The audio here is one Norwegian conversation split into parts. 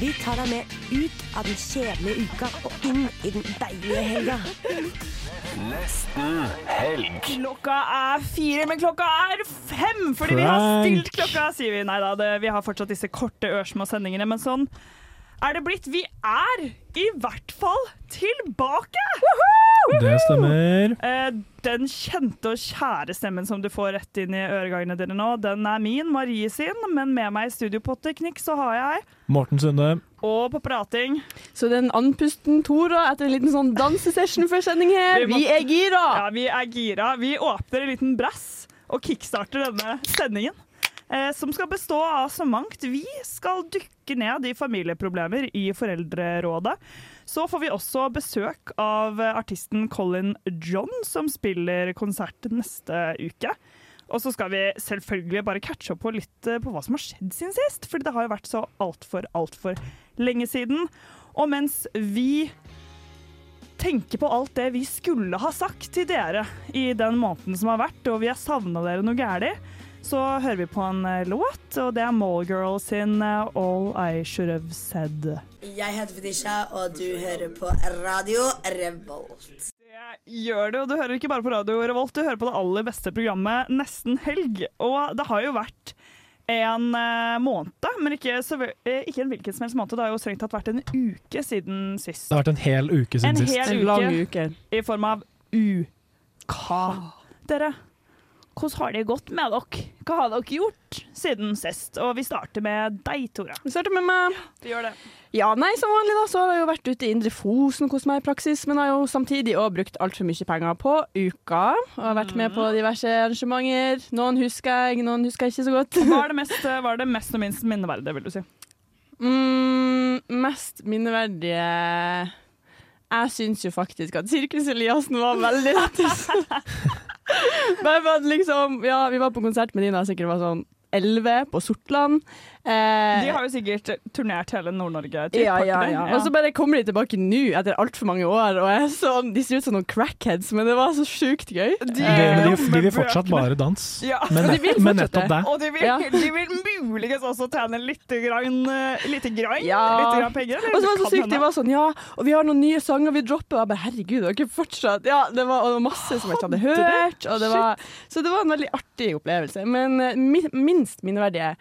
Vi tar deg med ut av den kjedelige uka og inn i den deilige helga. Klokka er fire, men klokka er fem! Fordi vi har stilt klokka, sier vi. Nei da, det, vi har fortsatt disse korte, ørsmå sendingene, men sånn er det blitt. Vi er i hvert fall tilbake! Det stemmer. Eh, den kjente og kjære stemmen som du får rett inn i øregangene dine nå, den er min, Marie sin, men med meg i studio på teknikk så har jeg, Morten Sunde. og på prating Så den en andpusten Tora etter en liten sånn dansesession før sending her. Vi må- Vi er gira! Ja, vi er gira. Vi åpner en liten brass og kickstarter denne sendingen. Eh, som skal bestå av så mangt. Vi skal dykke ned i familieproblemer i Foreldrerådet. Så får vi også besøk av eh, artisten Colin John, som spiller konsert neste uke. Og så skal vi selvfølgelig bare catche opp på litt eh, på hva som har skjedd siden sist. For det har jo vært så altfor, altfor lenge siden. Og mens vi tenker på alt det vi skulle ha sagt til dere i den måneden som har vært, og vi har savna dere noe gæli, så hører vi på en eh, låt, og det er Mallgirl sin eh, All I Should Have Said. Jeg heter Fetisha, og du hører på Radio Revolt. Det gjør det, og du hører ikke bare på Radio Revolt, du hører på det aller beste programmet Nesten helg. Og det har jo vært en eh, måned, men ikke, ikke en hvilken som helst måned. Det har jo strengt tatt vært en uke siden sist. Det har vært en hel uke siden En sist. hel En lang uke uke. i form av uka. Dere, hvordan har det gått med dere? Hva har dere gjort siden sist? Og vi starter med deg, Tora. Vi starter med meg. Vi gjør det. Ja, nei, som vanlig da, så har jeg jo vært ute i Indre Fosen hos meg i praksis, men har jo samtidig også brukt altfor mye penger på uka. Og har vært med på diverse arrangementer. Noen husker jeg, noen husker jeg ikke så godt. Hva er det mest, hva er det mest og minst minneverdige, vil du si? Mm, mest minneverdige Jeg syns jo faktisk at Sirkus Eliassen var veldig lættis. Bare men liksom Ja, vi var på konsert med Nina, sikkert var sånn 11 på Sortland. Eh, De har jo sikkert turnert hele Nord-Norge. ja, ja, ja. Og så bare kommer de tilbake nå, etter altfor mange år, og er sånn, de ser ut som noen crackheads, men det var så sjukt gøy. De- de, de, de vil fortsatt bare dans. Ja. Men, de men nettopp det. Og de vil, Ja. de vil muligens også tjene litt grann, eh, lite grann, Ja. litt grann penger. eller? Og så var det så sykt, de var sånn, ja, og vi har noen nye sanger vi dropper, og jeg bare, herregud, dere fortsatt, ja, det var, og det var masse som jeg ikke hadde hørt, og det var, så det var en veldig artig opplevelse, men min, mi, minst minneverdige,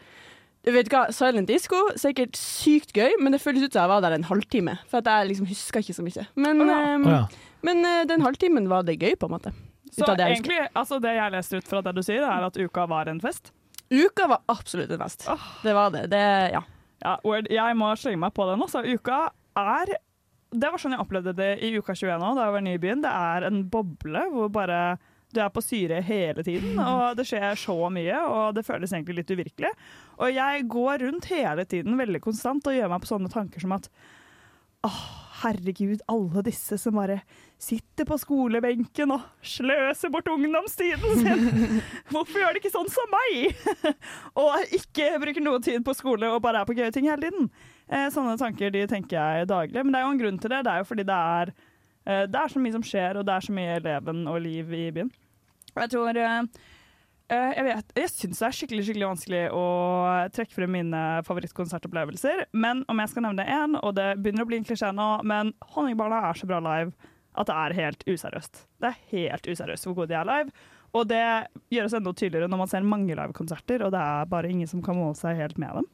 du vet hva, Silent Disco, sikkert sykt gøy, men det føles ut som jeg var der en halvtime, for at jeg liksom husker ikke så mye. Men, oh ja. um, oh ja. men uh, den halvtimen var det gøy på en måte. Så Ut av det jeg egentlig, altså det jeg leste ut fra det du sier, er at uka var en fest. Uka var absolutt en fest. Det var det, det, ja. Ja, word. Jeg må slenge meg på den. Også. Uka er Det var sånn jeg opplevde det i uka 21 nå, da jeg var ny i byen. Det er en boble hvor bare du er på syre hele tiden, og det skjer så mye, og det føles egentlig litt uvirkelig. Og jeg går rundt hele tiden veldig konstant og gjør meg på sånne tanker som at Åh, herregud, alle disse som bare sitter på skolebenken og sløser bort ungdomstiden sin. Hvorfor gjør de ikke sånn som meg? og ikke bruker noe tid på skole og bare er på gøye ting hele tiden. Eh, sånne tanker de tenker jeg daglig. Men det er jo en grunn til det. Det er jo fordi det er, eh, det er så mye som skjer, og det er så mye leven og liv i byen. Jeg tror eh, eh, jeg vet, jeg syns det er skikkelig skikkelig vanskelig å trekke frem mine favorittkonsertopplevelser. Men om jeg skal nevne én, og det begynner å bli en klisjé nå, men Honningbarna er så bra live at det er helt useriøst. Det er helt useriøst hvor gode de er live. Og det gjøres enda tydeligere når man ser mange livekonserter, og det er bare ingen som kan måle seg helt med dem.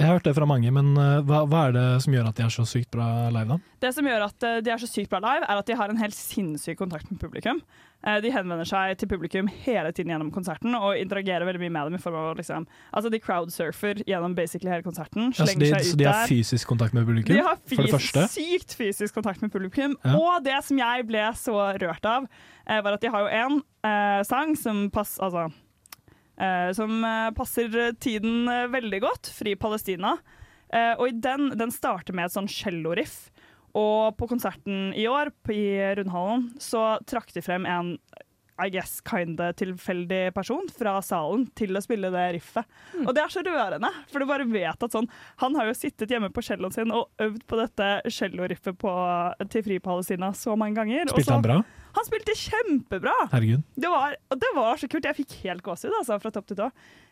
Jeg har hørt det fra mange, men uh, hva, hva er det som gjør at de er så sykt bra live, da? Det som gjør at eh, de er så sykt bra live, er at de har en helt sinnssyk kontakt med publikum. Eh, De henvender seg til publikum hele tiden gjennom konserten og interagerer veldig mye med dem. i form av liksom, altså De crowdsurfer gjennom basically hele konserten. Ja, Slenger de, så de har fysisk kontakt med publikum, De har for det første. sykt fysisk kontakt med publikum. Ja. Og det som jeg ble så rørt av, eh, var at de har jo én eh, sang som, pass, altså, eh, som eh, passer tiden eh, veldig godt, Fri Palestina. Eh, og i den, den starter med et sånn cello-riff. Og på konserten i år, i Rundhallen, så trakk de frem en I guess kinda tilfeldig person fra salen til å spille det riffet. Og det er så rørende, for du bare vet at sånn Han har jo sittet hjemme på celloen sin og øvd på dette celloriffet til Fri Palestina så mange ganger. og Spilte så- han bra? Han spilte kjempebra! Herregud. Det var, og det var så kult. Jeg fikk helt gåsehud altså, fra topp til tå.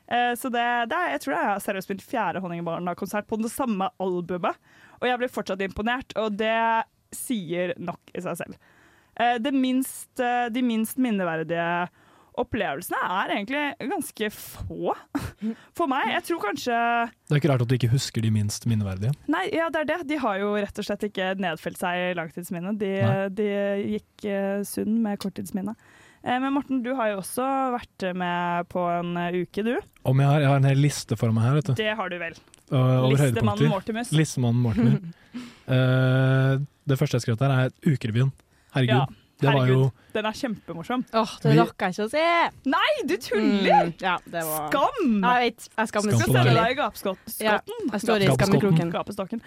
Eh, så det, det er, jeg tror jeg har seriøst spilt fjerde Honningbarna-konsert på det samme albumet. Og jeg blir fortsatt imponert, og det sier nok i seg selv. Eh, det minst, eh, de minst minneverdige opplevelsene er egentlig ganske få for meg. Jeg tror kanskje Det er ikke rart at du ikke husker de minst minneverdige. Nei, ja, det er det. De har jo rett og slett ikke nedfelt seg i langtidsminnet. De, de gikk uh, sunn med korttidsminnet. Eh, men Morten, du har jo også vært med på en eh, uke, du. Om jeg har, jeg har en hel liste for meg her, vet du. Det har du vel. Over Listemannen. Mortimus. Listemannen Mortimus. uh, det første jeg skrev der, er Ukerevyen. Herregud. Ja, det var jo. Den er kjempemorsom. Åh, det rakk jeg ikke å se! Nei, du tuller! Mm, ja, det var Skam! Jeg vet, jeg skammer Skam meg Skal sende deg i gapskotten. Ja, jeg står i Gapeskotten. skammekroken. Gapestokken.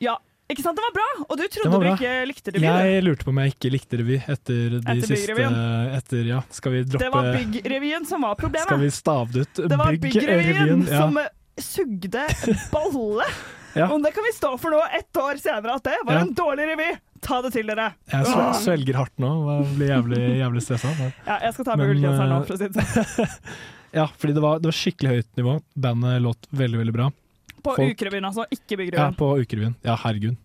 Ja, ikke sant? Den var bra! Og du trodde du ikke likte revy. Jeg lurte på om jeg ikke likte revy etter de Etter siste. Etter, ja, skal vi Det var droppe Byggrevyen som var problemet. Skal vi stave det ut? Det var Byggrevyen Byggrevyen, ja. som sugde balle. Ja. Og det kan vi stå for nå, ett år senere, at det var en dårlig revy. Ta det til dere. Jeg svel- svelger hardt nå jeg blir jævlig, jævlig stressa. Ja, jeg skal ta Men, med ullgenseren nå, eh, for å si det sånn. Ja, fordi det var, det var skikkelig høyt nivå. Bandet låt veldig, veldig bra. På folk- Ukerevyen, altså. Ikke Ja, på Ukerevyen. Ja, herregud.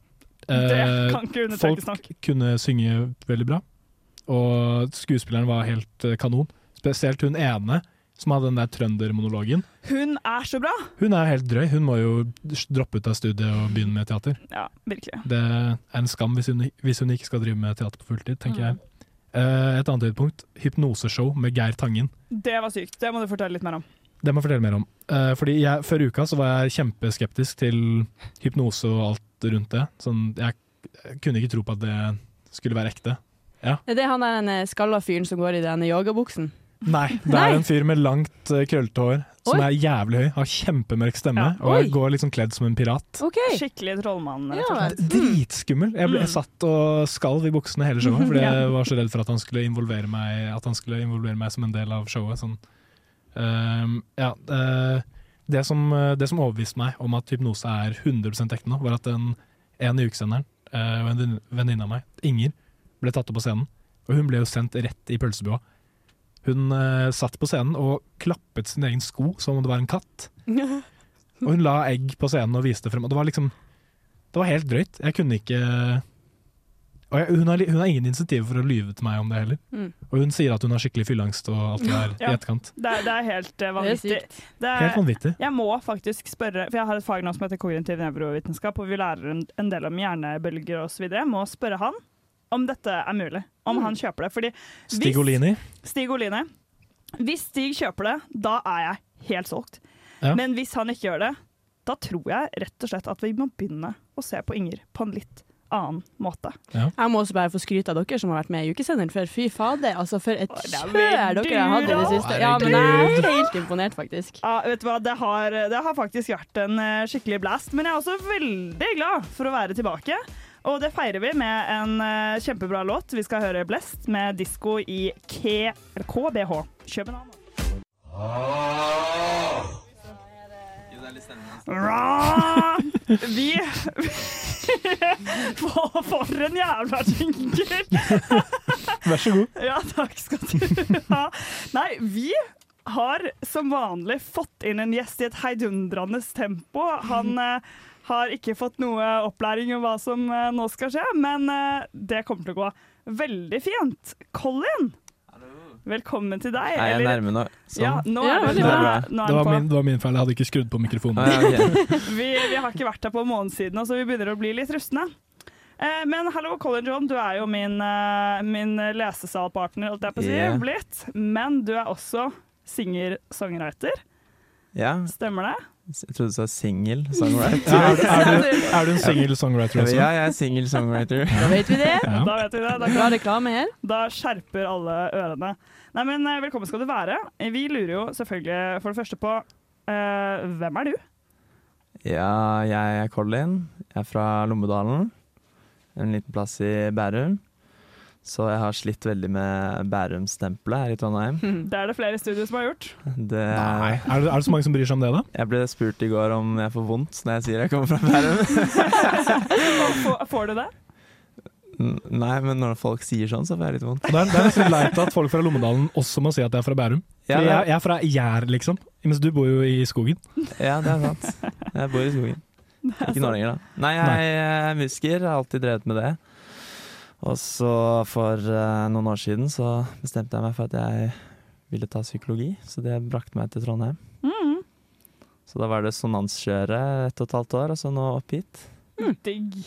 det Eh, kan ikke folk understrekes nok. kunne synge veldig bra, og skuespilleren var helt eh, kanon. Spesielt hun ene som hadde den der trøndermonologen. Hun er så bra! Hun er helt drøy. Hun må jo droppe ut av studiet og begynne med teater. Ja, virkelig. Det er en skam hvis hun, hvis hun ikke skal drive med teater på fulltid, tenker Mm. jeg. Eh, et annet høydepunkt, hypnoseshow med Geir Tangen. Det var sykt. Det må du fortelle litt mer om. Det må jeg fortelle mer om. Eh, fordi jeg, Før uka så var jeg kjempeskeptisk til hypnose og alt rundt det. Sånn, jeg, jeg kunne ikke tro på at det skulle være ekte. Er det han der eh, skalla fyren som går i denne yogabuksen? Nei, det Nei. er en fyr med langt, eh, krøllete hår som Oi. er jævlig høy, har kjempemørk stemme Ja. og går liksom kledd som en pirat. Okay. Skikkelig trollmann, rett Ja, og slett. Dritskummel. Jeg, ble, jeg Mm. satt og skalv i buksene hele showet, fordi Ja. jeg var så redd for at han skulle involvere meg At han skulle involvere meg som en del av showet. Sånn. Ehm, ja, eh, det, som, eh, det som overbeviste meg om at hypnose er 100 ekte nå, var at en, en i ukesenderen eh, og en venninne av meg, Inger, ble tatt opp på scenen. Og hun ble jo sendt rett i pølsebua. Hun eh, satt på scenen og klappet sin egen sko som om det var en katt. Og hun la egg på scenen og viste frem. Og det var liksom Det var helt drøyt. Jeg kunne ikke Og jeg, hun, har, hun har ingen insentiv for å lyve til meg om det heller. Mm. Og hun sier at hun har skikkelig fylleangst og alt det der Ja. i etterkant. Det er, det er helt eh, Det vanvittig. Det er, Helt vanvittig. jeg må faktisk spørre, for jeg har et fag nå som heter kognitiv nevrovitenskap, og vi lærer en, en del om hjernebølger osv. Jeg må spørre han om dette er mulig. Om Mm. han kjøper det. Fordi hvis- Stigolini. Stig Olini Hvis Stig kjøper det, da er jeg helt solgt. Ja. Men hvis han ikke gjør det, da tror jeg rett og slett at vi må begynne å se på Inger på en litt annen måte. Jeg må også bare få skryte av dere som har vært med i ukesenderen, for fy fader, altså for et kjør dere har hatt i det siste. Ja, men jeg er helt imponert, faktisk. Ja, vet du hva? Det har, det har faktisk vært en eh, skikkelig blast, men jeg er også veldig glad for å være tilbake. Og det feirer vi med en eh, kjempebra låt. Vi skal høre 'Blest' med disko i K KBH. København. Ra! Vi for, for en jævla jingle! Vær så god. Ja, takk skal du ha. Nei, vi har som vanlig fått inn en gjest i et heidundrende tempo. Han eh, har ikke fått noe opplæring om hva som eh, nå skal skje, men eh, det kommer til å gå veldig fint. Colin, velkommen til deg. Er jeg eller- nærme nå? Sånn? Ja, nå Ja, er du bra. nå er Det var, min, det var min feil, jeg hadde ikke skrudd på mikrofonen. Ah, ja, okay. Vi, vi har ikke vært her på en siden, så vi begynner å bli litt rustne. Eh, men hallo, Colin John, du er jo min, eh, min lesesalpartner, holdt jeg på å si, yeah. blitt. Men du er også singer-songwriter. ja, Stemmer det? jeg trodde du sa singel songwriter. Ja, er, du- er, du, er du en single songwriter også? Ja, jeg er singel songwriter. Da vet vi det. Ja. Da vet vi det. Da, Bra reklame her. da skjerper alle ørene. Nei, men eh, Velkommen skal du være. Vi lurer jo selvfølgelig for det første på uh, hvem er du? Ja, jeg er Colin. Jeg er fra Lommedalen. en liten plass i Bærum. Så jeg har slitt veldig med Bærum-stempelet her i Trondheim. Det er det flere studier som har gjort. Det, Nei. Er det, er det så mange som bryr seg om det, da? Jeg ble spurt i går om jeg får vondt når jeg sier jeg kommer fra Bærum. Får, får du det? Nei, men når folk sier sånn, så får jeg litt vondt. Det er, det er nesten leit at folk fra Lommedalen også må si at jeg er fra Bærum. Ja, jeg, jeg er fra Gjær, liksom. Mens du bor jo i skogen. Ja, det er sant. Jeg bor i skogen. Ikke nå lenger, da. Nei, jeg er musiker. Har alltid drevet med det. Og så for uh, noen år siden så bestemte jeg meg for at jeg ville ta psykologi, så det brakte meg til Trondheim. Mm. Så da var det sonanskjøret ett og et halvt år, og så nå opp hit. Digg.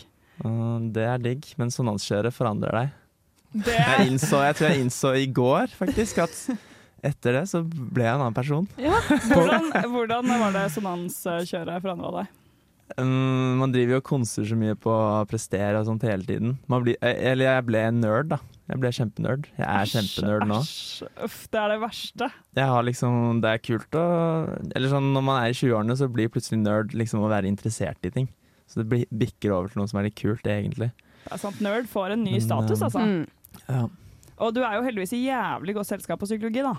Og det er digg, men sonanskjøret forandrer deg. Det Jeg innså, jeg tror jeg innså i går faktisk at etter det så ble jeg en annen person. hvordan, hvordan var det sonanskjøret forandra deg? Um, man driver jo og konser så mye på å prestere og sånt hele tiden. Man blir, eh, eller jeg ble en nerd, da. Jeg ble kjempenerd. Jeg er kjempenerd nå. Æsj, Uff, det er det verste. Jeg har liksom, Det er kult å Eller sånn når man er i 20-årene, så blir plutselig nerd liksom å være interessert i ting. Så det blir, bikker over til noe som er litt kult, egentlig. Det er sant, Nerd får en ny Men, status, eh, altså. Mm. Ja. Og du er jo heldigvis i jævlig godt selskap på psykologi, da.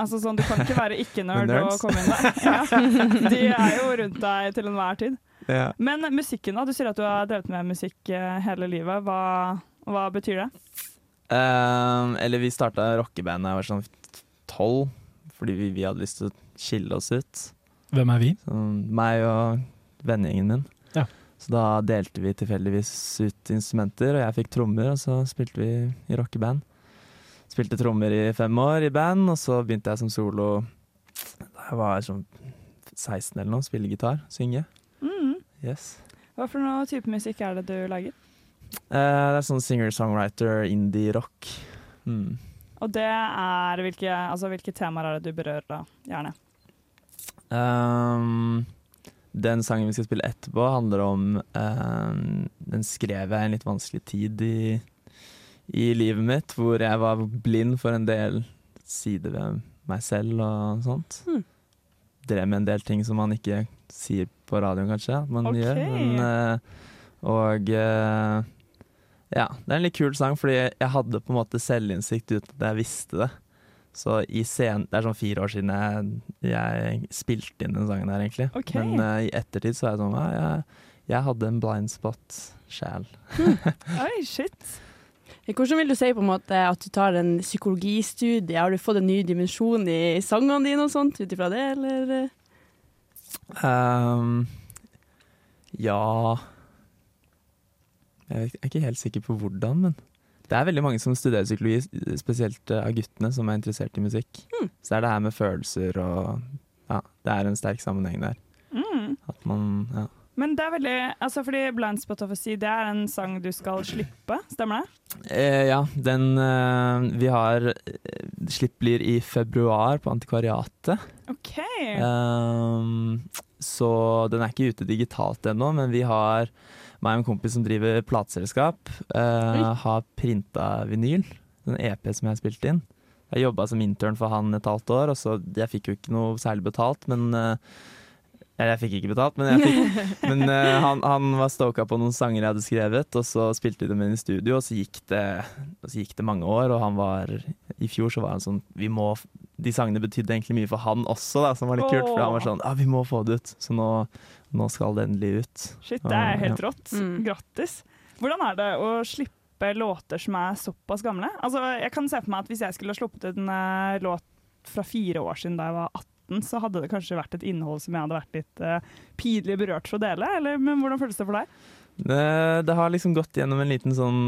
Altså sånn, Du kan ikke være ikke-nerd og komme inn der. Ja. De er jo rundt deg til enhver tid. Ja. Men musikken, da. Du sier at du har drevet med musikk eh, hele livet. Hva, hva betyr det? Um, eller vi starta rockeband da jeg var sånn tolv, fordi vi, vi hadde lyst til å skille oss ut. Hvem er vi? Så, meg og vennegjengen min. Ja. Så da delte vi tilfeldigvis ut instrumenter, og jeg fikk trommer, og så spilte vi i rockeband. Spilte trommer i fem år i band, og så begynte jeg som solo da jeg var sånn 16 eller noe, spille gitar, synge. Mm. Yes. Hva for noe type musikk er det du lager? Uh, det er sånn singer-songwriter, indie-rock. Mm. Og det er hvilke, altså, hvilke temaer er det du berører, da? Gjerne. Um, den sangen vi skal spille etterpå, handler om um, Den skrev jeg i en litt vanskelig tid i, i livet mitt, hvor jeg var blind for en del sider ved meg selv og sånt. Mm. Drev med en del ting som man ikke sier på radioen, kanskje. At man okay. gjør. Men, eh, og eh, ja, det er en litt kul sang, fordi jeg hadde på en måte selvinnsikt uten at jeg visste det. Så i scenen, Det er sånn fire år siden jeg, jeg spilte inn den sangen her, egentlig. Okay. Men uh, i ettertid så er jeg sånn ja, jeg, jeg hadde en blind spot sjæl. Oi, shit. Hvordan vil du si på en måte at du tar en psykologistudie? Har du fått en ny dimensjon i sangene dine og sånt ut ifra det, eller? Ehm, ja Jeg er ikke helt sikker på hvordan, men det er veldig mange som studerer psykologi, spesielt eh, av guttene, som er interessert i musikk. Mm. Så er det her med følelser og Ja, det er en sterk sammenheng der. Mm. At man Ja. Men det er veldig Altså, fordi Blind Spot of a Sea, det er en sang du skal slippe, stemmer det? Eh, ja, den eh, vi har eh, Slipp blir i februar på Antikvariatet. OK. Um, så den er ikke ute digitalt ennå, men vi har meg og en kompis som driver plateselskap, uh, har printa vinyl. En EP som jeg har spilt inn. Jeg jobba som intern for han et halvt år, og så jeg fikk jo ikke noe særlig betalt, men uh, jeg fikk ikke betalt, men, fikk, men uh, han, han var stoka på noen sanger jeg hadde skrevet, og så spilte vi dem inn i studio, og så det, og så gikk det mange år, og han var I fjor så var han sånn vi må, De sangene betydde egentlig mye for han også, da, som var litt kult. For han var sånn Ja, vi må få det ut. Så nå, nå skal det endelig ut. Shit, det er helt helt ja. rått. Mm. Grattis. Hvordan er det å slippe låter som er såpass gamle? Altså, jeg kan se for meg at Hvis jeg skulle ha sluppet en eh, låt fra fire år siden da jeg var 18, så hadde det kanskje vært et innhold som jeg hadde vært litt uh, pinlig berørt for å dele. Eller, men hvordan føles det for deg? Det, det har liksom gått gjennom en liten sånn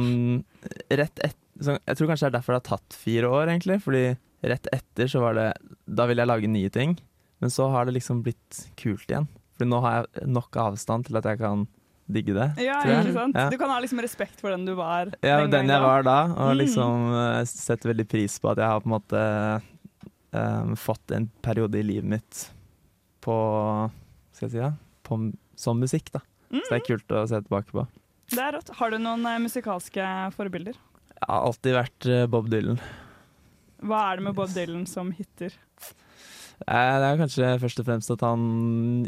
Rett et, sånn, Jeg tror kanskje det er derfor det har tatt fire år, egentlig. Fordi rett etter så var det Da ville jeg lage nye ting. Men så har det liksom blitt kult igjen. For nå har jeg nok avstand til at jeg kan digge det. Ja, ikke sant? Ja. Du kan ha liksom respekt for den du var Ja, den den jeg da. var da, og Mm. liksom mm. setter veldig pris på at jeg har på en måte um, fått en periode i livet mitt på Skal jeg si det? på, som musikk, da. Så det er kult å se tilbake på. Det er rått. Har du noen eh, musikalske forbilder? Jeg har alltid vært Bob Dylan. Hva er det med Bob Dylan som hitter? Det er kanskje først og fremst at han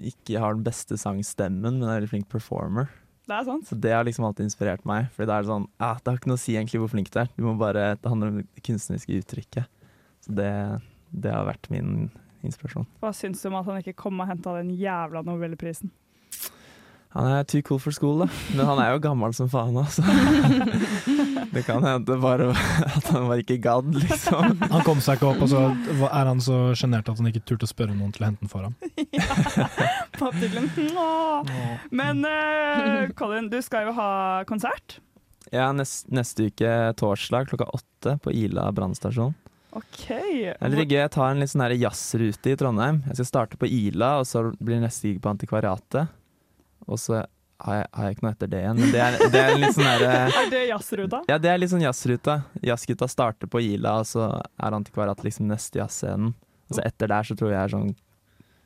ikke har den beste sangstemmen, men er veldig flink performer. Det er sant. Så det har liksom alltid inspirert meg. Fordi det er sånn, ja, det har ikke noe å si egentlig hvor flink du er. Du må bare, det handler om det kunstneriske uttrykket. Så det, det har vært min inspirasjon. Hva syns du om at han ikke kom og henta den jævla nobelprisen? Han er too cool for school, da. Men han er jo gammel som faen altså. så det kan hende bare at han var ikke gadd, liksom. Han kom seg ikke opp, og så er han så sjenert at han ikke turte å spørre noen til å hente den for ham. På tittelen. Åh. Men uh, Colin, du skal jo ha konsert. Ja, nest, neste uke torsdag klokka åtte på Ila brannstasjon. OK. Det er litt gøy. Jeg tar en litt sånn jazzrute i Trondheim. Jeg skal starte på Ila, og så blir neste gig på Antikvariatet. Og så har jeg, har jeg ikke noe etter det igjen, men det er, det er litt sånn derre Er det jazzruta? Ja, det er litt sånn jazzruta. Jazzgutta starter på Gila, og så er Antikvariatet liksom neste jazzscenen. Og så etter der så tror jeg er sånn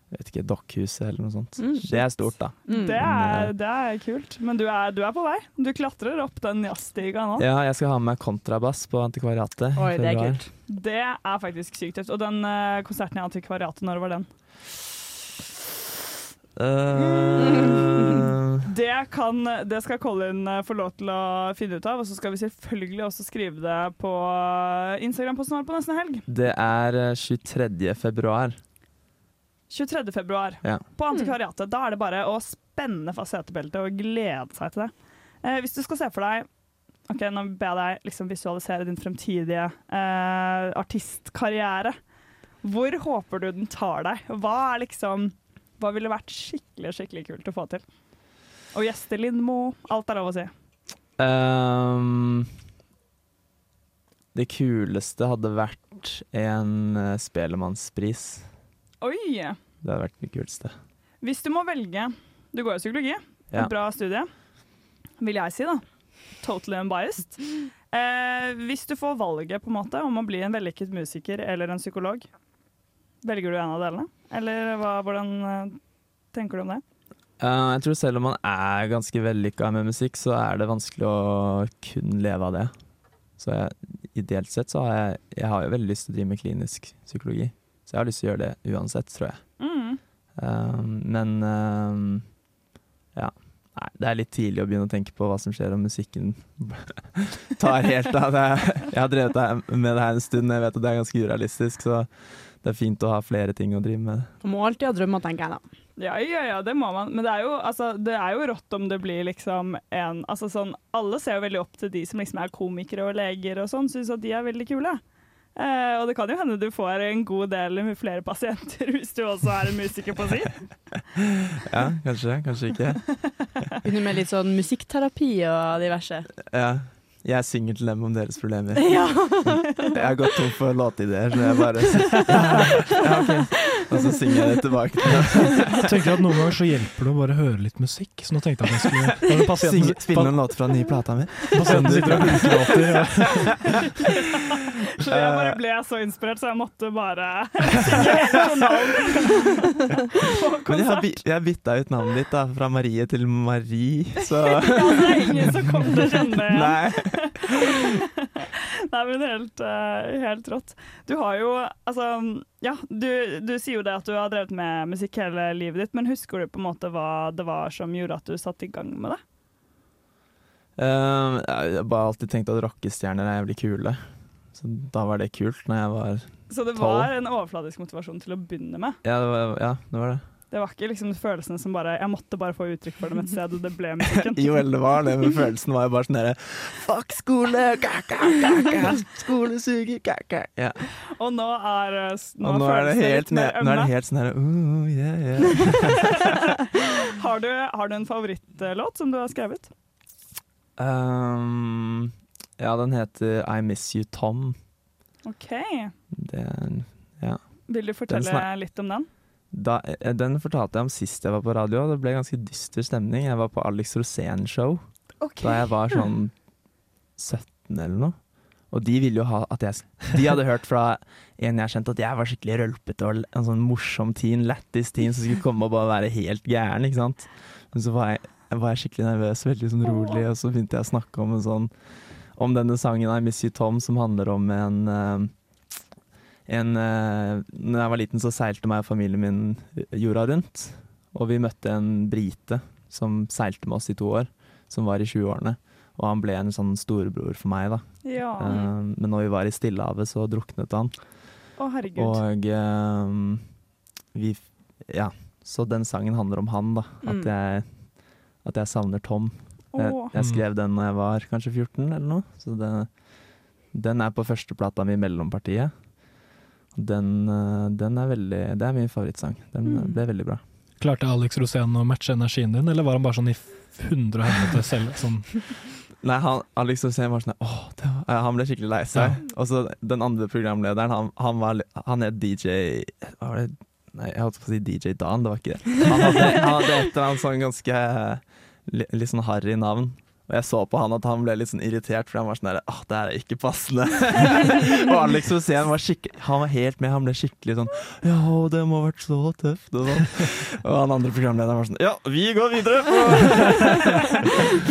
vet ikke, Dokkhuset eller noe sånt. Mm. Det er stort, da. Det er, det er kult. Men du er, du er på vei. Du klatrer opp den jazzstiga nå. Ja, jeg skal ha med meg kontrabass på Antikvariatet. Oi, det er kult. Det er faktisk sykt tøft. Og den eh, konserten i Antikvariatet, når var den? Eh, Det, kan, det skal Colin eh, få lov til å finne ut av, og så skal vi selvfølgelig også skrive det på eh, Instagram-posten vår på nesten helg. det er eh, 23. februar. 23. februar Ja. på Antikvariatet. Da er det bare å spenne fast setebeltet og glede seg til det. Eh, hvis du skal se for deg Ok, Nå ber jeg deg liksom visualisere din fremtidige eh, artistkarriere. Hvor håper du den tar deg? Hva er liksom Hva ville vært skikkelig skikkelig kult å få til? Og gjeste Lindmo. Alt er lov å si. Um, det kuleste hadde vært en Spelemannspris. Oi! Det hadde vært det kuleste. Hvis du må velge Du går jo psykologi. Ja. Et bra studie, vil jeg si, da. Totally unbiased. Eh, hvis du får valget på en måte om å bli en vellykket musiker eller en psykolog, velger du en av delene? Eller hva, hvordan eh, tenker du om det? Uh, jeg tror selv om man er ganske vellykka med musikk, så er det vanskelig å kun leve av det. Så jeg, ideelt sett så har jeg, jeg har jo veldig lyst til å drive med klinisk psykologi. Så jeg har lyst til å gjøre det uansett, tror jeg. Mm. Uh, men uh, ja. Nei, det er litt tidlig å begynne å tenke på hva som skjer om musikken tar helt av. Det jeg har drevet med det her en stund, jeg vet at det er ganske urealistisk, så det er fint å ha flere ting å drive med. Man må alltid ha drømmer, tenker jeg da. Ja, ja, ja, det må man. Men det er, jo, altså, det er jo rått om det blir liksom en altså sånn, Alle ser jo veldig opp til de som liksom er komikere og leger og sånn, syns at de er veldig kule. Eh, og det kan jo hende du får en god del med flere pasienter hvis du også er en musiker på si. Ja, kanskje, kanskje ikke. Begynner med litt sånn musikkterapi og diverse. Ja. Jeg synger til dem om deres problemer. Ja. Jeg har gått tom for låtideer, så jeg bare ja, okay. Og så synger jeg det tilbake til dem. Jeg tenker at Noen ganger så hjelper det å bare høre litt musikk, så nå tenkte jeg at jeg skulle pasienten- spille noen låter fra den nye plata mi. Pasienten sitter og hulkelåter. Ja. Så jeg bare ble så inspirert, så jeg måtte bare synge hele journalen Men jeg har, jeg har bytta ut navnet ditt da, fra Marie til Marie, så Ja, det er ingen som kommer til å kjenne det igjen. Nei. Nei, men helt, eh, helt rått. Du har jo Altså, ja, du, du sier jo det at du har drevet med musikk hele livet ditt, men husker du på en måte hva det var som gjorde at du satte i gang med det? Uh, jeg har bare alltid tenkt at rockestjerner er jævlig kule. Så da var det kult når jeg var Så det var var en overfladisk motivasjon til å begynne med. Ja, det var, ja, det, var det. Det var ikke liksom følelsene som bare Jeg måtte bare få uttrykk for dem et sted, og det ble musikken. Jo, eller det var det, men følelsen var jo bare sånn derre Fuck skole! Kaka, kaka, ka, ka. Skole suger! Ka, ka. Ja. Og nå er, eh, nå Og nå er det helt, ned, nå er det helt sånn herre uh, yeah, yeah. Har du, har du en favorittlåt som du har skrevet? um, Ja, den heter I Miss You Tom. OK. Er ja. Vil du fortelle litt om den? Da, eh, den fortalte jeg om sist jeg var på radio. Det ble ganske dyster stemning. Jeg var på Alex Rosén-show da jeg var sånn 17 eller noe. Og de ville jo ha at jeg De hadde hørt fra en jeg kjente at jeg var skikkelig rølpete og en sånn morsom teen, lættis teen som skulle komme og bare være helt gæren, ikke sant. Men så var jeg, var jeg skikkelig nervøs, veldig sånn rolig, og så begynte jeg å snakke om en sånn om denne sangen I Miss You Tom, som handler om en eh, en, uh, når jeg var liten, så seilte meg og familien min jorda rundt. Og vi møtte en brite som seilte med oss i to år. som var i 20-årene. Og han ble en sånn storebror for meg, da. Ja. Eh, men når vi var i Stillehavet, så druknet han. Å, herregud. Og eh, vi Ja. Så den sangen handler om han, da. At Mm. jeg, at jeg savner Tom. Jeg, jeg skrev den da jeg var kanskje 14 eller noe. Så det, den er på førsteplata mi, Mellompartiet. Den, eh, den er veldig Det er min favorittsang. Den Mm. ble veldig bra. Klarte Alex Rosén å matche energien din, eller var han bare sånn i hundre og helvete selv? Sånn, Nei, han, Alex Rosén var sånn Åh, det var, han ble skikkelig lei seg. Og så den andre programlederen, han, han var Han er DJ Hva var det? Nei, jeg holdt på å si DJ Dan, det var ikke det. Han hadde, han hadde et eller annet sånn ganske Litt sånn harry navn. Og jeg så på han at han ble litt sånn irritert, for han var sånn der Åh, det her er ikke passende. og Alex Rosén var skikkelig Han var helt med, han ble skikkelig sånn Ja, det må ha vært så tøft, og sånn. Og han andre programlederen var sånn Ja, vi går videre!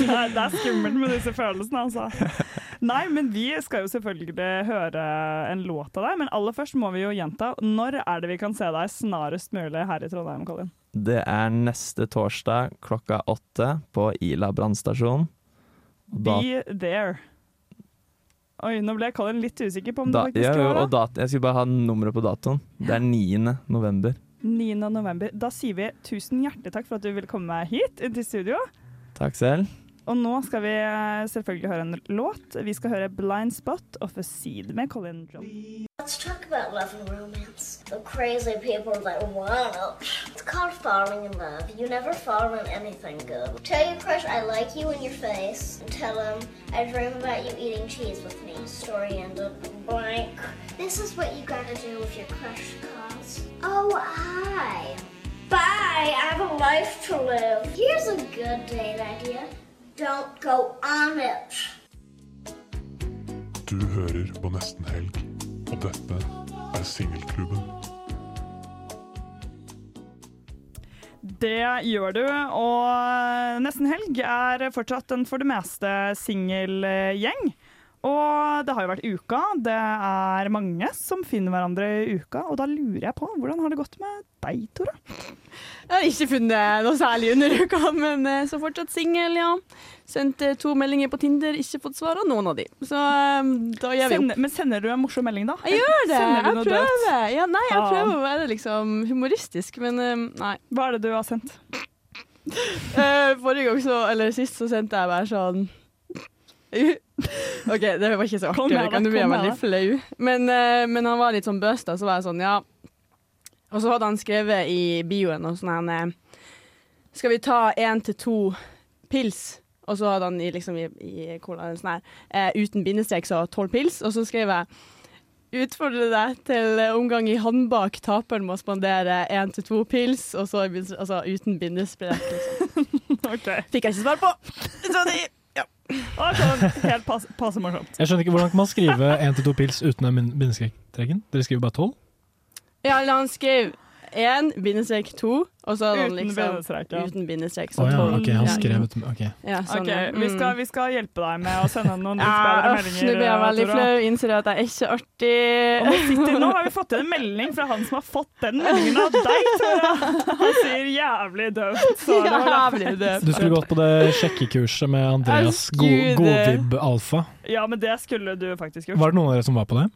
Nei, det er skummelt med disse følelsene, altså. Nei, men vi skal jo selvfølgelig høre en låt av deg, men aller først må vi jo gjenta. Når er det vi kan se deg snarest mulig her i Trondheim, Colin? Det er neste torsdag klokka åtte på Ila brannstasjon. Be there. Oi, nå ble Colin litt usikker på om da, det faktisk ja, var dat jeg skulle bare ha nummeret på datoen. Det er 9. november. 9. november. Da sier vi tusen hjertelig takk for at du ville komme hit til studio. Takk selv. Og nå skal vi eh, selvfølgelig høre en låt. Vi skal høre 'Blind Spot' of a Seed med Colin John. Let's talk about love and romance. The crazy people that want it. It's called falling in love. You never fall in anything good. Tell your crush I like you in your face, and tell him I dream about you eating cheese with me. Story ended. Blank. This is what you gotta do if your crush calls. Oh, hi. Bye. I have a life to live. Here's a good date idea. Don't go on it. Du hører på Nesten Helg, og dette er Singelklubben. Det gjør du, og Nesten Helg er fortsatt en for det meste singelgjeng. Og det har jo vært uka. Det er mange som finner hverandre i uka, og da lurer jeg på hvordan har det gått med deg, Tore? Jeg har ikke funnet noe særlig under uka, men eh, så fortsatt singel, ja. Sendte to meldinger på Tinder, ikke fått svar av noen av de. Så eh, da gjør vi opp. Sender, men sender du en morsom melding, da? Jeg gjør det! Jeg prøver. Ja, nei, jeg prøver å være liksom humoristisk, men eh, nei. Hva er det du har sendt? Eh, forrige gang så, eller sist så sendte jeg bare sånn OK, det var ikke så artig, med det kan det, kom med veldig flau. Men, eh, men han var litt sånn bøsta, så var jeg sånn, ja. Og så hadde han skrevet i bioen og sånn her Skal vi ta én til to pils? Og så hadde han i, liksom, i, i cola sånn her eh, uten bindestrek så tolv pils, og så skrev jeg Utfordre deg til omgang i håndbak. Taperen må spandere én til to pils, og så altså, uten bindesprek. Liksom. Fikk jeg ikke svar på. Så de, ja. Helt passe, passe morsomt. Jeg skjønner ikke hvordan kan man skrive én til to pils uten den bindestreken? Dere skriver bare tolv? Ja, la han skrev én, bindestrek to, og så Uten liksom bindestrek, ja. uten bindestrek. så oh, ja, ok, han Ja. skrev ut Ok. Ja, sånn, okay vi, skal, vi skal hjelpe deg med å sende noen litt Ja, bedre meldinger. nå blir jeg veldig flau. Innser at jeg er ikke artig. Og nå, sitter, nå har vi fått en melding fra han som har fått den meldingen av deg, Tora. Han sier 'jævlig døvt'. Jævlig døvt. Du skulle gått på det sjekkekurset med Andreas Jeg Godvib Alfa. Ja, men det skulle du faktisk gjort. Var det noen av dere som var på det?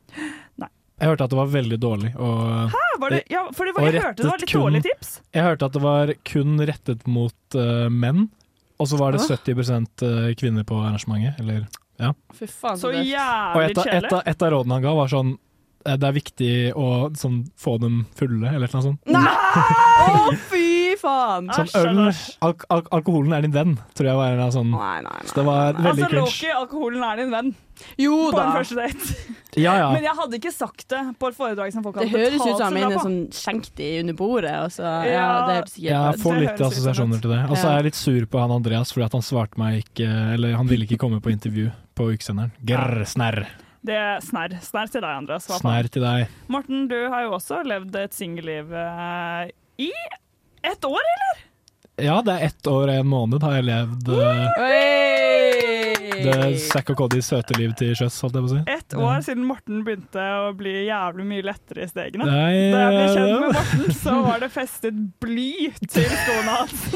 Nei. Jeg hørte at det var veldig dårlig. Og Hæ? Var det, ja, for det var, jeg hørte det var litt kun- dårlige tips. Jeg hørte at det var kun rettet mot uh, menn, og så var det 70% kvinner på arrangementet. Eller, ja. Fy faen, Så jævlig kjedelig. Og et et, av, et av rådene han ga, var sånn eh, Det er viktig å sånn, få dem fulle, eller noe sånt. Nei! Å, fy faen! Sånn øl al al Alkoholen er din venn, tror jeg var en av sånn Nei, nei, Så det var veldig Altså. Loki, alkoholen er din venn. Jo På da. en første date. Ja, ja. Men jeg hadde ikke sagt det på et foredrag som folk Det hadde høres ut betalt som han mener sånn skjenk de under bordet, og så Ja, Ja, det høres ikke Jeg får litt assosiasjoner til det. Og så er jeg litt sur på han Andreas fordi at han svarte meg ikke Eller han ville ikke komme på intervju på ukesenderen. Grr, snerr. Det er snerr. Snerr til deg, Andreas. Snær til deg. Morten, du har jo også levd et singelliv uh, i ett år, eller? Ja, det er ett år og en måned har jeg levd. eh, Det Zack og Codys søte liv til sjøs, holdt jeg på å si. Ett år siden Morten begynte å bli jævlig mye lettere i stegene. Nei, da jeg ble kjent med Morten, så var det festet bly til skoene hans.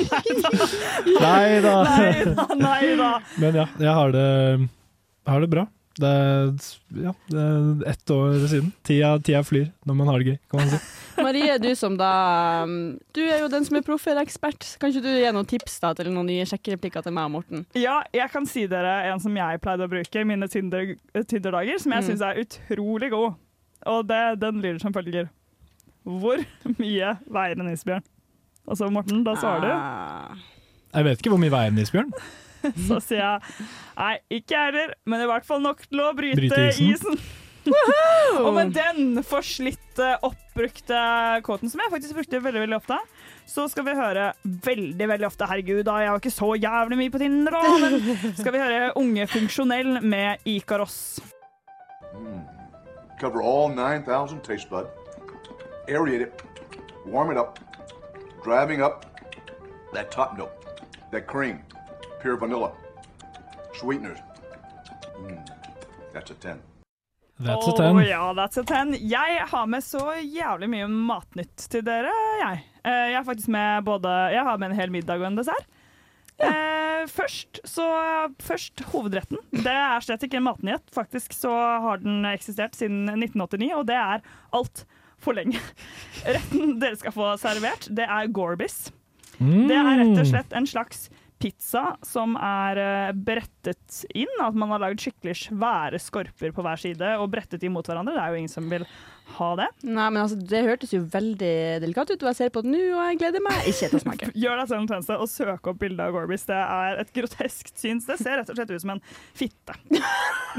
Nei da. Nei da, nei da. Men ja, jeg har det, har det bra. Det er, ja, det er ett år siden. Tida, tida flyr når man har det gøy, kan man si. Marie, du som da um, Du er jo den som er profferekspert. Kan ikke du gi noen tips da til noen nye sjekkereplikker til meg og Morten? Ja, jeg kan si dere en som jeg pleide å bruke i mine Tinder- Tinder-dager, som jeg Mm. syns er utrolig god. Og det, den lyder som følger. Hvor mye veier en isbjørn? Og så, Morten, da svarer Ah. Jeg vet ikke hvor mye veier en isbjørn. Så sier jeg nei, ikke jeg heller, men i hvert fall nok til å bryte, Bryte isen. isen. Og med den forslitte, oppbrukte kåten, som jeg faktisk brukte veldig veldig ofte, så skal vi høre veldig veldig ofte Herregud, da, jeg var ikke så jævlig mye på Tinder, da, men skal vi høre Unge Funksjonell med Ikaros. Cover all 9,000 taste bud. Aerate it. Warm it up. Driving up that top note. That cream. Pure vanilla. Sweeteners. Mm, that's a 10. That's a Å, 10. ja, that's a 10. Jeg har med så jævlig mye matnytt til dere, jeg. Eh, Jeg har faktisk med både Jeg har med en hel middag og en dessert. Eh, først, så, først hovedretten. Det er slett ikke en matnyhet. Faktisk så har den eksistert siden 1989, og det er altfor lenge. Retten dere skal få servert, det er Gorbis. Det er rett og slett en slags pizza som er eh, brettet inn. At man har lagd skikkelig svære skorper på hver side og brettet inn mot hverandre. Det er jo ingen som vil ha det. Nei, men altså, Det hørtes jo veldig delikat ut, og jeg ser på det nå, og jeg gleder meg ikke til å smake. Gjør deg selv en tjeneste og søk opp bilde av Gorbis. Det er et groteskt syns. Det ser rett og slett ut som en fitte.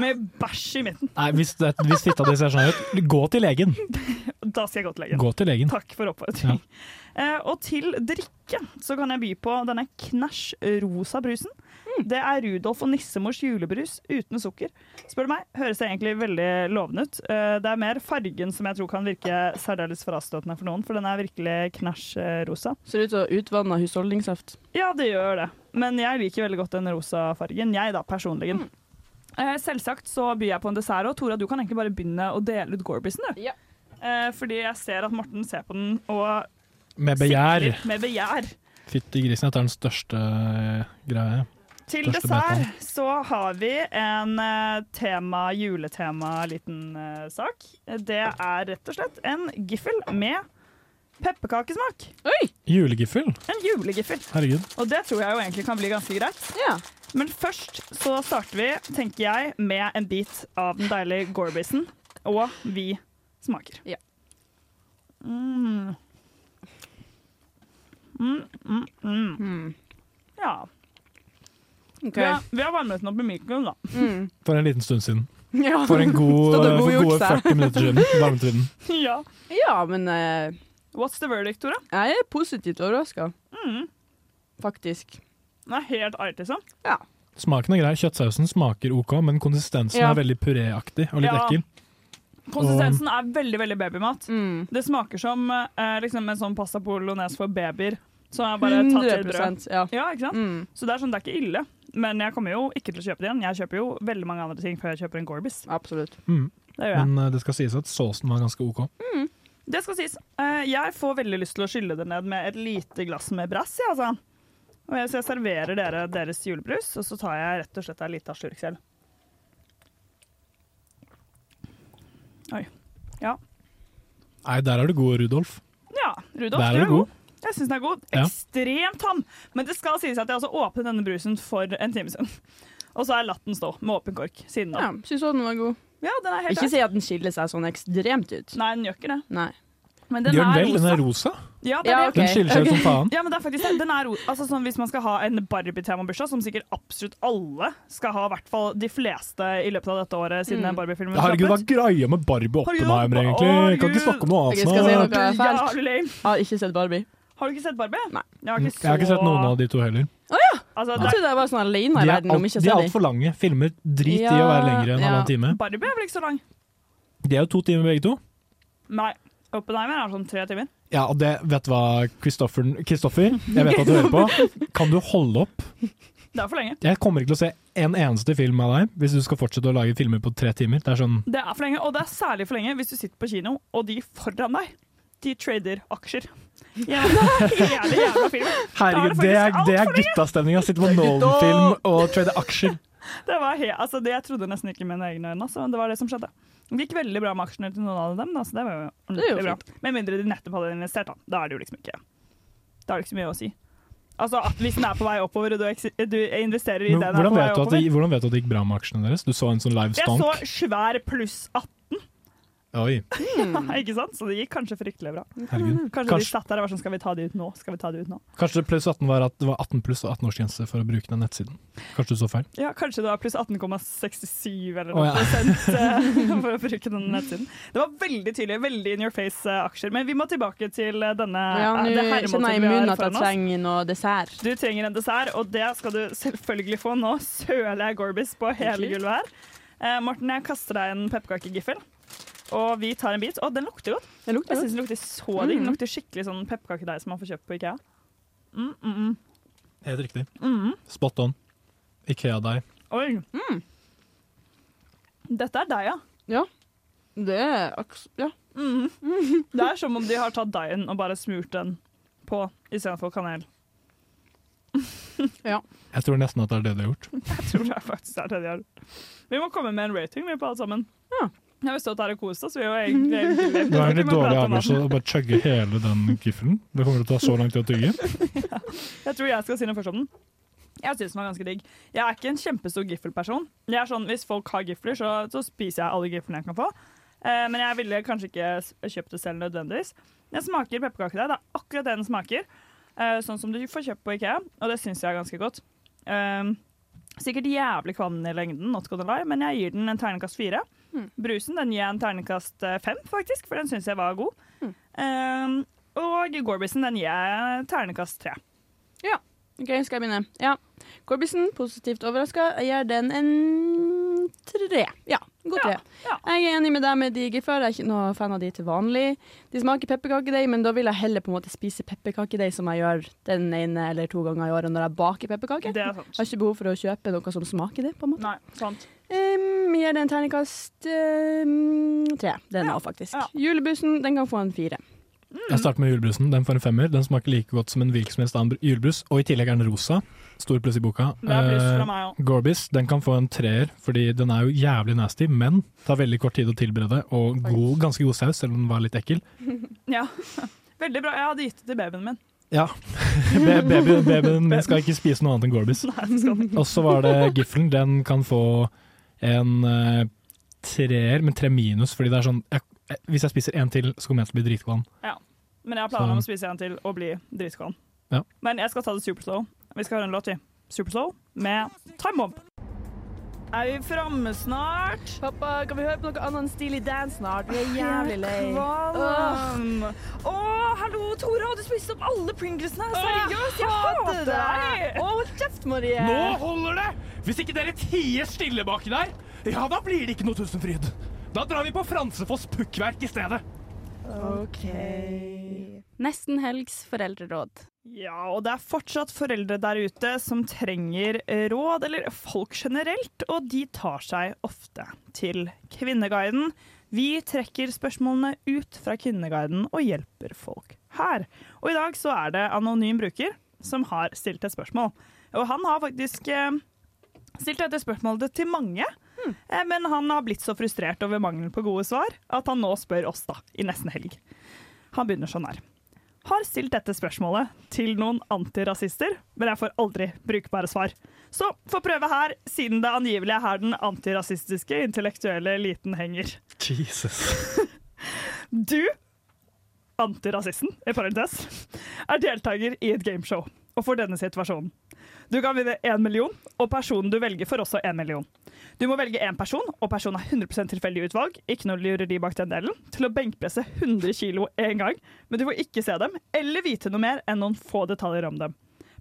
Med bæsj i midten. Nei, hvis, det, hvis fitta di ser sånn ut, gå til legen. Da skal jeg gå til legen. Gå til legen. Takk for oppfordring. Eh, og til drikke så kan jeg by på denne Knæsj rosa brusen. Det er Rudolf og nissemors julebrus uten sukker. Spør du meg, høres det egentlig veldig lovende ut. Eh, det er mer fargen som jeg tror kan virke særdeles frastøtende for noen, for den er virkelig Knæsj eh, rosa. Ser ut som utvanne husholdningssaft. Ja, det gjør det. Men jeg liker veldig godt den rosa fargen. Jeg da, personlig. Eh, selvsagt så byr jeg på en dessert, og Tora, du kan egentlig bare begynne å dele ut Gorbisen, du. Eh, fordi jeg ser at Morten ser på den og Med begjær. sikler med begjær. Fytti grisen, dette er den største eh, greia. Til Største dessert beta. så har vi en eh, tema, juletema liten uh, sak. Det er rett og slett en giffel med pepperkakesmak. Julegiffel. En julegiffel. Herregud. Og det tror jeg jo egentlig kan bli ganske greit. Ja. Men først så starter vi, tenker jeg, med en bit av den deilige Gorbisen. Og vi smaker. Ja. Mm. Mm, mm, mm. Ja. Okay. Vi, har, vi har varmet den opp i mikroen, da. For en liten stund siden. Ja. For en god, god for gode 40 minutter siden. Varmet vi den. ja. Ja, men uh, What's the verdict, Tore? jeg er positivt overraska. Mm. Faktisk. Den er helt art, liksom. Ja. Smaken er grei. Kjøttsausen smaker OK, men konsistensen Ja. er veldig puréaktig og litt Ja. ekkel. Konsistensen er veldig veldig babymat. Mm. Det smaker som eh, liksom en sånn pasta bolognese for babyer. Som er bare tatt litt brød. 100%, ja. ikke sant? Mm. Så det er sånn, det er ikke ille. Men jeg kommer jo ikke til å kjøpe det igjen. Jeg kjøper jo veldig mange andre ting før jeg kjøper en Gorbis. Absolutt. Mm. Det gjør jeg. Men eh, det skal sies at såsen var ganske OK. Det skal sies. Eh, jeg får veldig lyst til å skylle det ned med et lite glass med brass. Ja, altså. Og jeg, så jeg serverer dere deres julebrus, og så tar jeg rett og slett en liten slurk selv. Oi. Ja. Nei, der er du god, Rudolf. Ja, Rudolf, Der er du du god. Jeg syns den er god. Ja. Ekstremt tam. Men det skal sies at jeg også åpnet denne brusen for en time siden. Og så har jeg latt den stå med åpen kork siden da. Ja, Syns også den var god. Ja, den er helt Ikke si at den skiller seg sånn ekstremt ut. Nei, den gjør ikke det. Nei. Men den Gjør den er vel? Den er rosa. Ja, er Ja, okay. Den skiller seg ut som faen. Ja, men det er faktisk. Den er altså, sånn, Hvis man skal ha en Barbie-temabursdag, som sikkert absolutt alle skal ha, i hvert fall de fleste i løpet av dette året, siden Mm. Barbie-filmen Herregud, hva er greia med Barbie og Oppenheimer, egentlig? Kan ikke snakke om noe Jeg skal si noe annet. Jeg har ikke sett Barbie. Har du ikke sett Barbie? Nei. Jeg har ikke, Jeg har ikke sett noen av de to heller. Altså, Jeg det trodde jeg var sånn alene i er, verden om ikke å de er altfor lange. Filmer drit i Ja, å være lengre enn ja. halvannen time. Barbie er vel ikke så lang? De er jo to timer begge to. Nei. Oppenheimer er sånn tre timer. Ja, og det, vet du hva, Kristoffer, Kristoffer, jeg vet at du hører på. Kan du holde opp Det er for lenge. Jeg kommer ikke til å se en eneste film av deg hvis du skal fortsette å lage filmer på tre timer. Det er sånn Det er for lenge, og det er særlig for lenge hvis du sitter på kino, og de foran deg, de trader aksjer. Jævla, jævla, jævla film. Herregud, det det er, det er guttastemninga. Sitte på Nolan-film og trade aksjer. Det var helt, altså, det, Jeg trodde nesten ikke med mine egne øyne, altså, men det var det som skjedde. Det gikk veldig bra med aksjene til noen av dem, da, så det var jo ordentlig bra. Med mindre de nettopp hadde investert, da. Da er det jo liksom ikke Da er det ikke så mye å si. Altså, at Hvis den er på vei oppover, og du, du investerer i Men den hvordan, vet hvordan vet du at det gikk bra med aksjene deres? Du så en sånn live Jeg så svær pluss 18, Oi. ikke sant? så det gikk kanskje fryktelig bra. Herregud. Kanskje, de satt der og var sånn Skal vi ta det ut nå? Skal vi ta det ut nå? Kanskje pluss 18 var at det var 18 pluss og 18-årsgrense for å bruke den nettsiden. Kanskje du så feil? Ja, kanskje det var pluss 18,67 eller noe oh, ja. prosent eh, for å bruke den nettsiden. Det var veldig tydelig, veldig in your face-aksjer. Men vi må tilbake til eh, denne Ja, eh, nå kjenner jeg i munnen at jeg trenger noe dessert. Du trenger en dessert, og det skal du selvfølgelig få nå. Søler jeg Gorbis på hele gulvet her. Eh, Morten, jeg kaster deg en pepperkakegiffel. Og vi tar en bit. Å, den lukter godt. Den lukter jeg syns den lukter så digg. Den Mhm. lukter skikkelig sånn pepperkakedeig som man får kjøpt på Ikea. Mm, mm, mm. Helt riktig. Mhm. Spot on. Ikea-deig. Oi. Mm. Dette er deig, ja. Ja. Det er aks... Ja. Det er som om de har tatt deigen og bare smurt den på istedenfor kanel. ja. Jeg tror nesten at det er det de har gjort. Jeg tror det er faktisk er det de har. gjort. Vi må komme med en rating vi på alt sammen. Ja. Jeg har stått her og kost oss. Vi er jo egentlig egentlig Det er en litt dårlig avgjørelse å bare chugge hele den giffelen. Det kommer til å ta så lang tid å tygge. Jeg tror jeg skal si noe først om den. Jeg syns den var ganske digg. Jeg er ikke en kjempestor giffelperson. Jeg er sånn, Hvis folk har gifler, så, så spiser jeg alle giflene jeg kan få. Eh, men jeg ville kanskje ikke kjøpt det selv nødvendigvis. Den smaker pepperkakedeig. Det er akkurat det den smaker. Eh, sånn som du får kjøpt på Ikea, og det syns jeg er ganske godt. Eh, sikkert jævlig kvalm i lengden, not gonna lie, men jeg gir den en terningkast fire. Brusen den gir jeg en ternekast eh, fem, faktisk, for den syns jeg var god. Eh, og Gorbisen den gir jeg ternekast tre. Ja. OK, skal jeg begynne? Ja. Gorbisen, positivt overraska. gjør gir den en tre. Ja, god tre. Jeg er enig med deg med de gifler. Jeg er ikke noe fan av de til vanlig. De smaker pepperkakedeig, men da vil jeg heller på en måte spise pepperkakedeig som jeg gjør den ene eller to ganger i året når jeg baker pepperkaker. Er. Jeg har ikke behov for å kjøpe noe som smaker det, på en måte. Nei, sant. Um, gir den terningkast um, tre. Den òg, faktisk. Julebussen den kan få en fire. Jeg starter med julebrusen. Den får en femmer. Den smaker like godt som en hvilken som helst annen julebrus. Og i tillegg er den rosa. Stor pluss i boka. Det er pluss fra Eh, meg også. Gorbis den kan få en treer, fordi den er jo jævlig nasty, men tar veldig kort tid å tilberede, og god, ganske god saus, selv om den var litt ekkel. Ja, veldig bra. Jeg hadde gitt det til babyen min. Ja. Be babyen, babyen min skal ikke spise noe annet enn Gorbis. Og så var det giffelen. Den kan få en uh, treer, men tre minus, fordi det er sånn jeg, Hvis jeg spiser en til, så kommer jeg til å bli dritkvalm. Ja. Men jeg har planer om å spise en til og bli dritkvalm. Ja. Men jeg skal ta det superslow. Vi skal høre en låt i Superslow med Time Bomb. Er vi framme snart? Pappa, kan vi høre på noe annet enn Stilig Dan snart? Vi er jævlig lei. Kvalm. Å, hallo, Tora, du spiste opp alle Pringlesene. Seriøst, jeg hater deg. Å, hold kjeft, Marie. Nå holder det! Hvis ikke dere tier stille baki der, ja, da blir det ikke noe Tusenfryd. Da drar vi på Fransefoss pukkverk i stedet. OK. Nesten helgs foreldreråd. Ja, og det er fortsatt foreldre der ute som trenger råd, eller folk generelt, og de tar seg ofte til Kvinneguiden. Vi trekker spørsmålene ut fra Kvinneguiden og hjelper folk her. Og i dag så er det anonym bruker som har stilt et spørsmål. Og han har faktisk eh, stilt dette spørsmålet til mange, eh, men han har blitt så frustrert over mangelen på gode svar at han nå spør oss da, i nesten helg. Han begynner sånn her har stilt dette spørsmålet til noen antirasister, men jeg får aldri brukbare svar. Så få prøve her, siden det angivelig er her den antirasistiske intellektuelle eliten henger. Jesus. Du, antirasisten, i parentes, er deltaker i et gameshow, og får denne situasjonen. Du kan vinne én million, og personen du velger får også én million. Du må velge én person, og personen er 100% tilfeldig utvalg, ikke noe lureri bak den delen, til å benkpresse 100 kilo én gang, men du får ikke se dem, eller vite noe mer enn noen få detaljer om dem.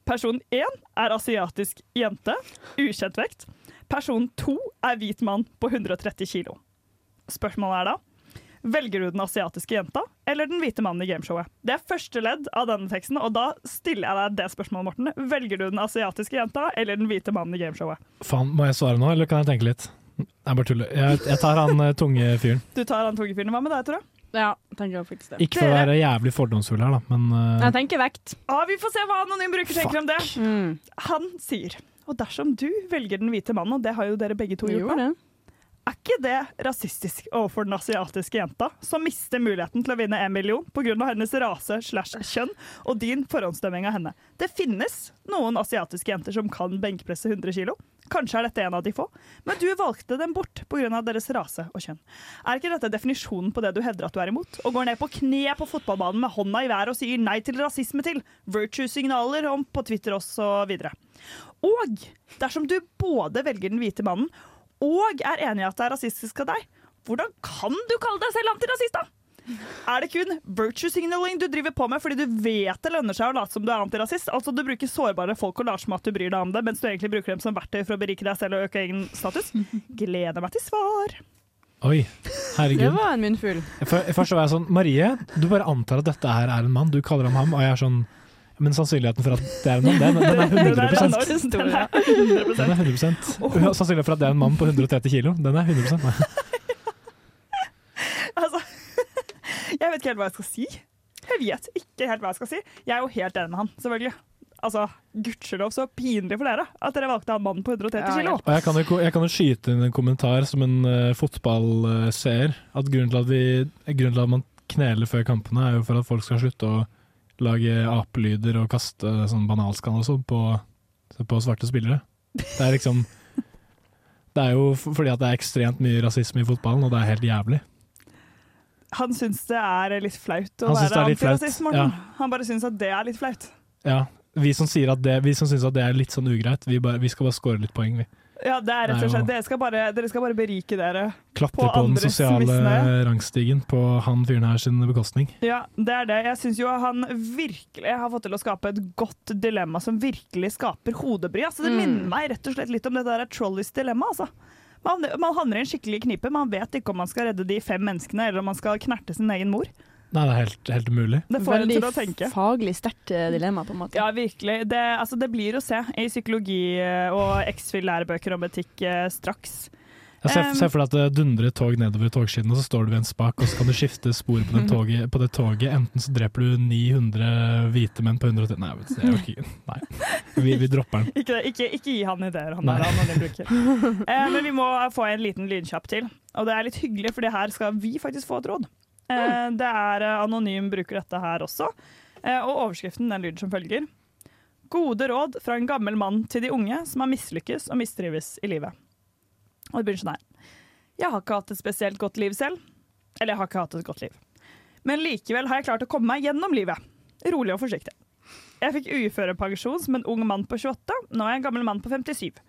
Person én er asiatisk jente, ukjent vekt. Person to er hvit mann på 130 kilo. Spørsmålet er da Velger du den asiatiske jenta eller den hvite mannen i gameshowet? Det er første ledd av denne teksten, og da stiller jeg deg det spørsmålet, Morten. Velger du den asiatiske jenta eller den hvite mannen i gameshowet? Faen, må jeg svare nå, eller kan jeg tenke litt? Jeg bare tuller. Jeg, jeg tar han eh, tunge fyren. Du tar han tunge fyren. Hva med deg, tror du? Ja, tenker jeg faktisk det. Ikke for å være jævlig fordomsfull her, da, men uh... Jeg tenker vekt. Ah, vi får se hva anonym bruker tenker om det. Han sier Og dersom du velger den hvite mannen, og det har jo dere begge to gjort, nå, er ikke det rasistisk overfor den asiatiske jenta, som mister muligheten til å vinne en million pga. hennes rase slash kjønn og din forhåndsdømming av henne? Det finnes noen asiatiske jenter som kan benkpresse 100 kilo. Kanskje er dette en av de få, men du valgte dem bort pga. deres rase og kjønn. Er ikke dette definisjonen på det du hevder at du er imot? Og går ned på kne på fotballbanen med hånda i været og sier nei til rasisme til, virtue-signaler om på Twitter osv. Og dersom du både velger den hvite mannen og er enig i at det er rasistisk av deg, hvordan kan du kalle deg selv antirasist, da? Er det kun virtue signaling du driver på med fordi du vet det lønner seg å late som du er antirasist? Altså du bruker sårbare folk og later som at du bryr deg om det, mens du egentlig bruker dem som verktøy for å berike deg selv og øke egen status? Gleder meg til svar. Oi, herregud. Det var en munnfull. Først så var jeg sånn Marie, du bare antar at dette her er en mann. Du kaller ham ham, og jeg er sånn Men sannsynligheten for at det er en mann, den, den er 100 Den er enorm. Den er 100%. Den er 100 Sannsynligheten for at det er en mann på 130 kilo, den er 100 Nei. Altså, jeg vet ikke helt hva jeg skal si. Jeg vet ikke helt hva jeg skal si. Jeg er jo helt enig med han, selvfølgelig. Altså, Gudskjelov, så pinlig for dere at dere valgte han mannen på 130 kilo. Ja, jeg kan, jo, jeg kan jo skyte inn en kommentar som en uh, fotballseer. At grunnen til at, vi, grunnen til at man kneler før kampene, er jo for at folk skal slutte å lage apelyder og kaste sånn banalskall og sånn på, på svarte spillere. Det er liksom Det er jo fordi at det er ekstremt mye rasisme i fotballen, og det er helt jævlig. Han syns det er litt flaut å være antirasist, Morten. ja. Han bare syns at det er litt flaut. Ja, vi som, sier at det, vi som syns at det er litt sånn ugreit, vi, bare, vi skal bare score litt poeng, vi. Ja, det er rett og slett Dere skal bare, dere skal bare berike dere Klatre på på, den sosiale misnøye. rangstigen på han fyren her sin bekostning. Ja, det er det. Jeg syns jo han virkelig har fått til å skape et godt dilemma som virkelig skaper hodebry. Altså, det Mm. minner meg rett og slett litt om det der Trolleys dilemma. Altså. Man, man havner i en skikkelig knipe. Man vet ikke om man skal redde de fem menneskene, eller om man skal knerte sin egen mor. Nei, det er helt, helt umulig. Det får Veldig til å tenke. faglig sterkt eh, dilemma, på en måte. Ja, virkelig. Det, altså, det blir å se i psykologi eh, og X-Fill-lærebøker om etikk eh, straks. Jeg ser, se, for deg at det dundrer et tog nedover togskinnene, og så står du ved en spak, og så kan du skifte spor på, Mm. den toget, på det toget. Enten så dreper du 900 hvite menn på 110 Nei, vet du, jeg orker ikke. Nei. Vi, vi dropper den. Ikke, ikke, ikke gi han ideer, han Nei. der han bruker. Eh, men vi må få en liten lynkjapp til. Og det er litt hyggelig, for her skal vi faktisk få et råd. Eh, det er eh, anonym bruker dette her også. Eh, og overskriften den lyder som følger. Gode råd fra en gammel mann til de unge som har mislykkes og mistrives i livet. Og det begynner sånn her. Jeg har ikke hatt et spesielt godt liv selv. Eller jeg har ikke hatt et godt liv. Men likevel har jeg klart å komme meg gjennom livet. Rolig og forsiktig. Jeg fikk uførepensjon som en ung mann på 28, nå er jeg en gammel mann på 57.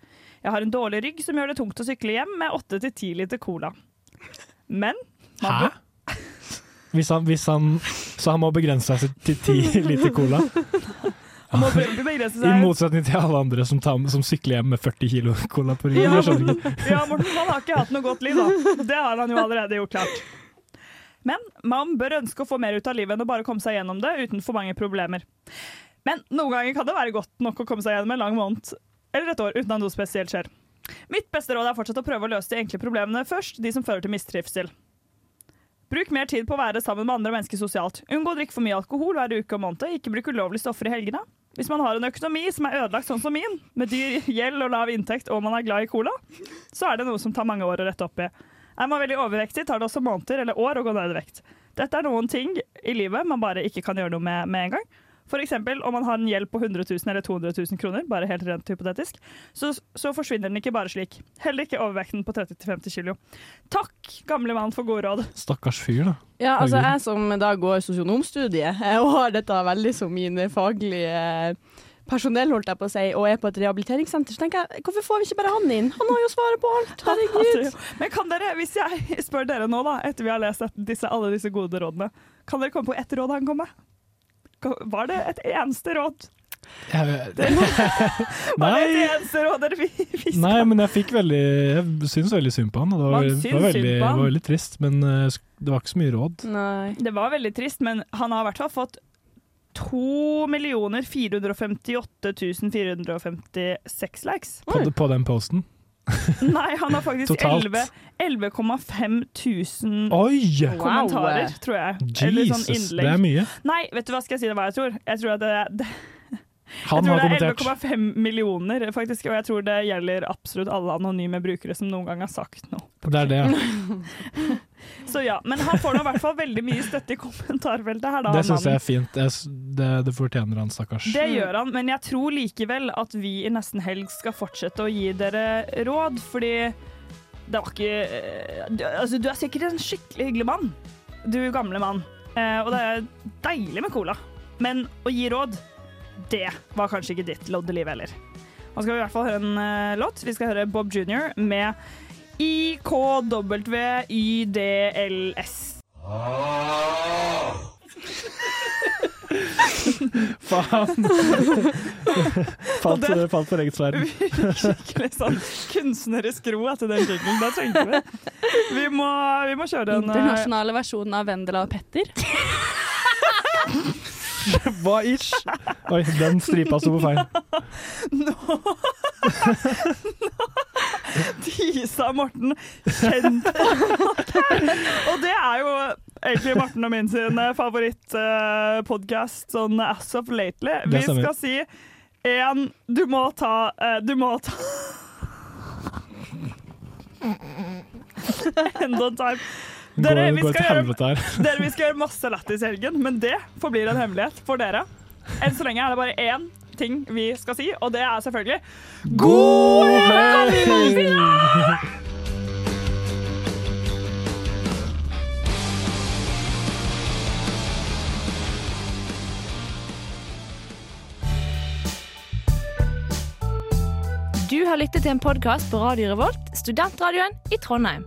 Jeg har en dårlig rygg som gjør det tungt å sykle hjem med 8-10 liter cola. Men man bør- Hvis han, hvis han, så han må begrense seg til ti liter cola? I motsetning til alle andre som, tar, som sykler hjem med 40 kilo cola på ryggen. Ja, Morten, ja, Morten, han har ikke hatt noe godt liv, da. Det har han jo allerede gjort klart. Men man bør ønske å få mer ut av livet enn å bare komme seg gjennom det uten for mange problemer. Men noen ganger kan det være godt nok å komme seg gjennom en lang måned eller et år uten at noe spesielt skjer. Mitt beste råd er fortsatt å prøve å løse de enkle problemene først, de som fører til mistrivsel. Bruk mer tid på å være sammen med andre mennesker sosialt. Unngå å drikke for mye alkohol hver uke og måned. Ikke bruk ulovlige stoffer i helgene. Hvis man har en økonomi som er ødelagt sånn som min, med dyr gjeld og lav inntekt og man er glad i cola, så er det noe som tar mange år å rette opp i. Er man veldig overvektig, tar det også måneder eller år å gå ned i vekt. Dette er noen ting i livet man bare ikke kan gjøre noe med med en gang. Eksempel om man har en gjeld på 100 000 eller 200 000 kroner, bare helt rent hypotetisk, så, så forsvinner den ikke bare slik. Heller ikke overvekten på 30-50 kilo. Takk, gamle mann, for gode råd. Stakkars fyr, da. Ja, altså jeg som da går sosionomstudiet eh, og har dette veldig som min faglige personell, holdt jeg på å si, og er på et rehabiliteringssenter, så tenker jeg hvorfor får vi ikke bare han inn? Han har jo svaret på alt, herregud. Men kan dere, hvis jeg spør dere nå, da, etter vi har lest disse, alle disse gode rådene, kan dere komme på ett råd han kom med? Var det et eneste råd Jeg- Det var det Nei. eneste råd dere Nei, men jeg fikk veldig Jeg syns veldig synd på han. Det var, det var, veldig, var veldig trist, men eh, det var ikke så mye råd. Det var veldig trist, men han har i hvert fall fått 2 458 456 likes. På, på den posten. Nei, han har faktisk Totalt. 11 11,5 tusen Oi! kommentarer, tror jeg. Eller sånn Jesus, innlegg. det er mye. Nei, vet du hva skal jeg si det hva jeg tror? Jeg tror at det, det Han jeg tror det er 11,5 millioner, faktisk, og jeg tror det gjelder absolutt alle anonyme brukere som noen gang har sagt noe. Det er det, ja. Så ja, Men han får nå i hvert fall veldig mye støtte i kommentarfeltet her, da. Det syns jeg er fint. Det, det fortjener han, stakkars. Det gjør han, men jeg tror likevel at vi i Nesten Helg skal fortsette å gi dere råd, fordi det var ikke eh, du, Altså, du er sikkert en skikkelig hyggelig mann, du gamle mann, eh, og det er deilig med cola, men å gi råd, det var kanskje ikke ditt loddeliv heller. Nå skal vi i hvert fall høre en uh, låt. Vi skal høre Bob Junior med IKWYDLS. Faen! falt, det- falt på eget sverd. Skikkelig sånn kunstnerisk ro etter den jinglen. Det trengte vi. Vi må, vi må kjøre en eh, Internasjonale versjonen av Vendela og Petter. Hva ish? Oi, den stripa sto på feil. Tisa Morten kjent Og det er jo egentlig Morten og min sin favorittpodkast sånn as of lately. Vi skal si én Du må ta eh, Du må ta Enda en time. Dere, Går- vi går skal gjøre, dere, vi skal gjøre masse lættis i helgen, men det forblir en hemmelighet for dere. Enn så lenge er det bare én ting vi skal si, og det er selvfølgelig God helg! Du har lyttet til en podkast på Radio Revolt, studentradioen i Trondheim.